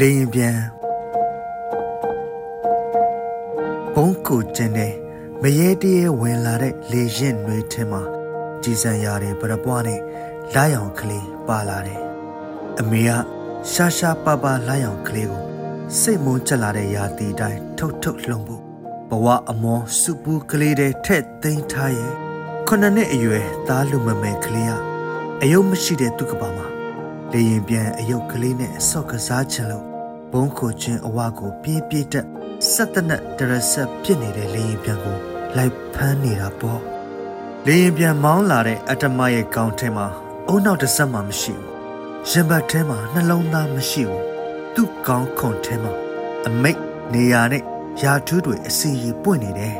လေရင်ပြန်ဘုံကိုကျင်းတဲ့မရေတရေဝင်လာတဲ့လေရင်နှွေးထင်းမှာကြည်စံရတဲ့ဗရပွားနဲ့လာရောင်ကလေးပါလာတယ်အမေကရှာရှာပါပါလာရောင်ကလေးကိုစိတ်မုန်းချက်လာတဲ့ရာသီတိုင်းထုတ်ထုတ်လှုံဖို့ဘဝအမောစုပူးကလေးတဲ့ထက်သိမ်းထားရဲ့ခုနှစ်နှစ်အရွယ်သားလူမမယ်ကလေးကအယုတ်မရှိတဲ့သူကပါမှာလေရင်ပြန်အယုတ်ကလေးနဲ့ဆော့ကစားချင်လို့ ဘုံခုချင်းအဝကိုပြေးပြေးတက်ဆက်တနက်ဒရဆက်ပြစ်နေတဲ့လေရင်ပြန်ကိုလိုက်ဖမ်းနေတာပေါ့လေရင်ပြန်မောင်းလာတဲ့အတ္တမရဲ့ကောင်းထဲမှာအုံနောက်တစ်ဆက်မှမရှိဘူးရင်ဘတ်ထဲမှာနှလုံးသားမရှိဘူးသူ့ကောင်းခွန်ထဲမှာအမိတ်နေရာနဲ့ယာထူးတွေအစီရီပွင့်နေတယ်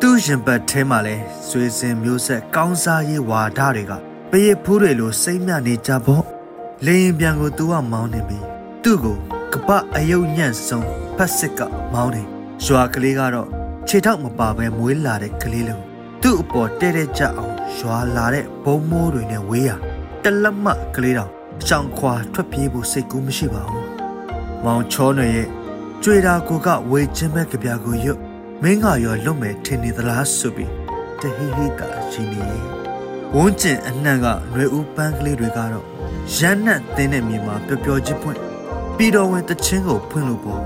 သူ့ရင်ဘတ်ထဲမှာလဲဆွေစဉ်မျိုးဆက်ကောင်းစားရေးဝါဒတွေကပရိဖူးတွေလိုစိတ်မြနေကြပေါ့လေရင်ပြန်ကိုသူကမောင်းနေပြီသူ့ကို ကပအယုတ်ညံ့ဆုံးဖက်စစ်ကမောင်းတယ်ရွာကလေးကတော့ခြေထောက်မပါဘဲမွေးလာတဲ့ကလေးလုံးသူ့အပေါ်တဲ့တဲ့ကြအောင်ရွာလာတဲ့ဘုံမိုးတွေနဲ့ဝေးရတလက်မကလေးတောင်ရှောင်ခွာထွက်ပြေးဖို့စိတ်ကူးမရှိပါဘူးမောင်ချောနယ်ရဲ့ကြွေတာကိုကဝေချင်းမဲ့ကြပြကိုရွတ်မင်းကရောလွတ်မယ်ထင်နေသလားဆိုပြီးတဟိဟိတာရှင်နေဝန်းကျင်အနှံ့ကရွယ်ဦးပန်းကလေးတွေကတော့ရမ်းနှံ့တင်းတဲ့မြေမှာပျော်ပျော်ချင်းပွင့် ပြီးတော်ဝင်တချင်းကိုဖွင့်လို့ပေါ့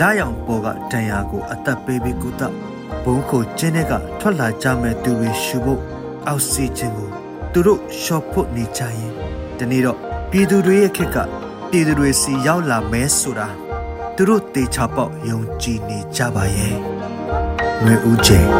လာရောင်ပေါ်ကတန်ရာကိုအသက်ပေးပြီးကုသဘုံကိုကျင်းတဲ့ကထွက်လာကြမဲ့သူတွေရှူဖို့အောက်ဆီဂျင်ကိုသူတို့ရှော့ဖို့နေကြရင်ဒီနေ့တော့ပြည်သူတွေရဲ့ခက်ကပြည်သူတွေစီရောက်လာမဲဆိုတာသူတို့တေချာပေါက်ယုံကြည်နေကြပါရဲ့ငွေဦးကျင်း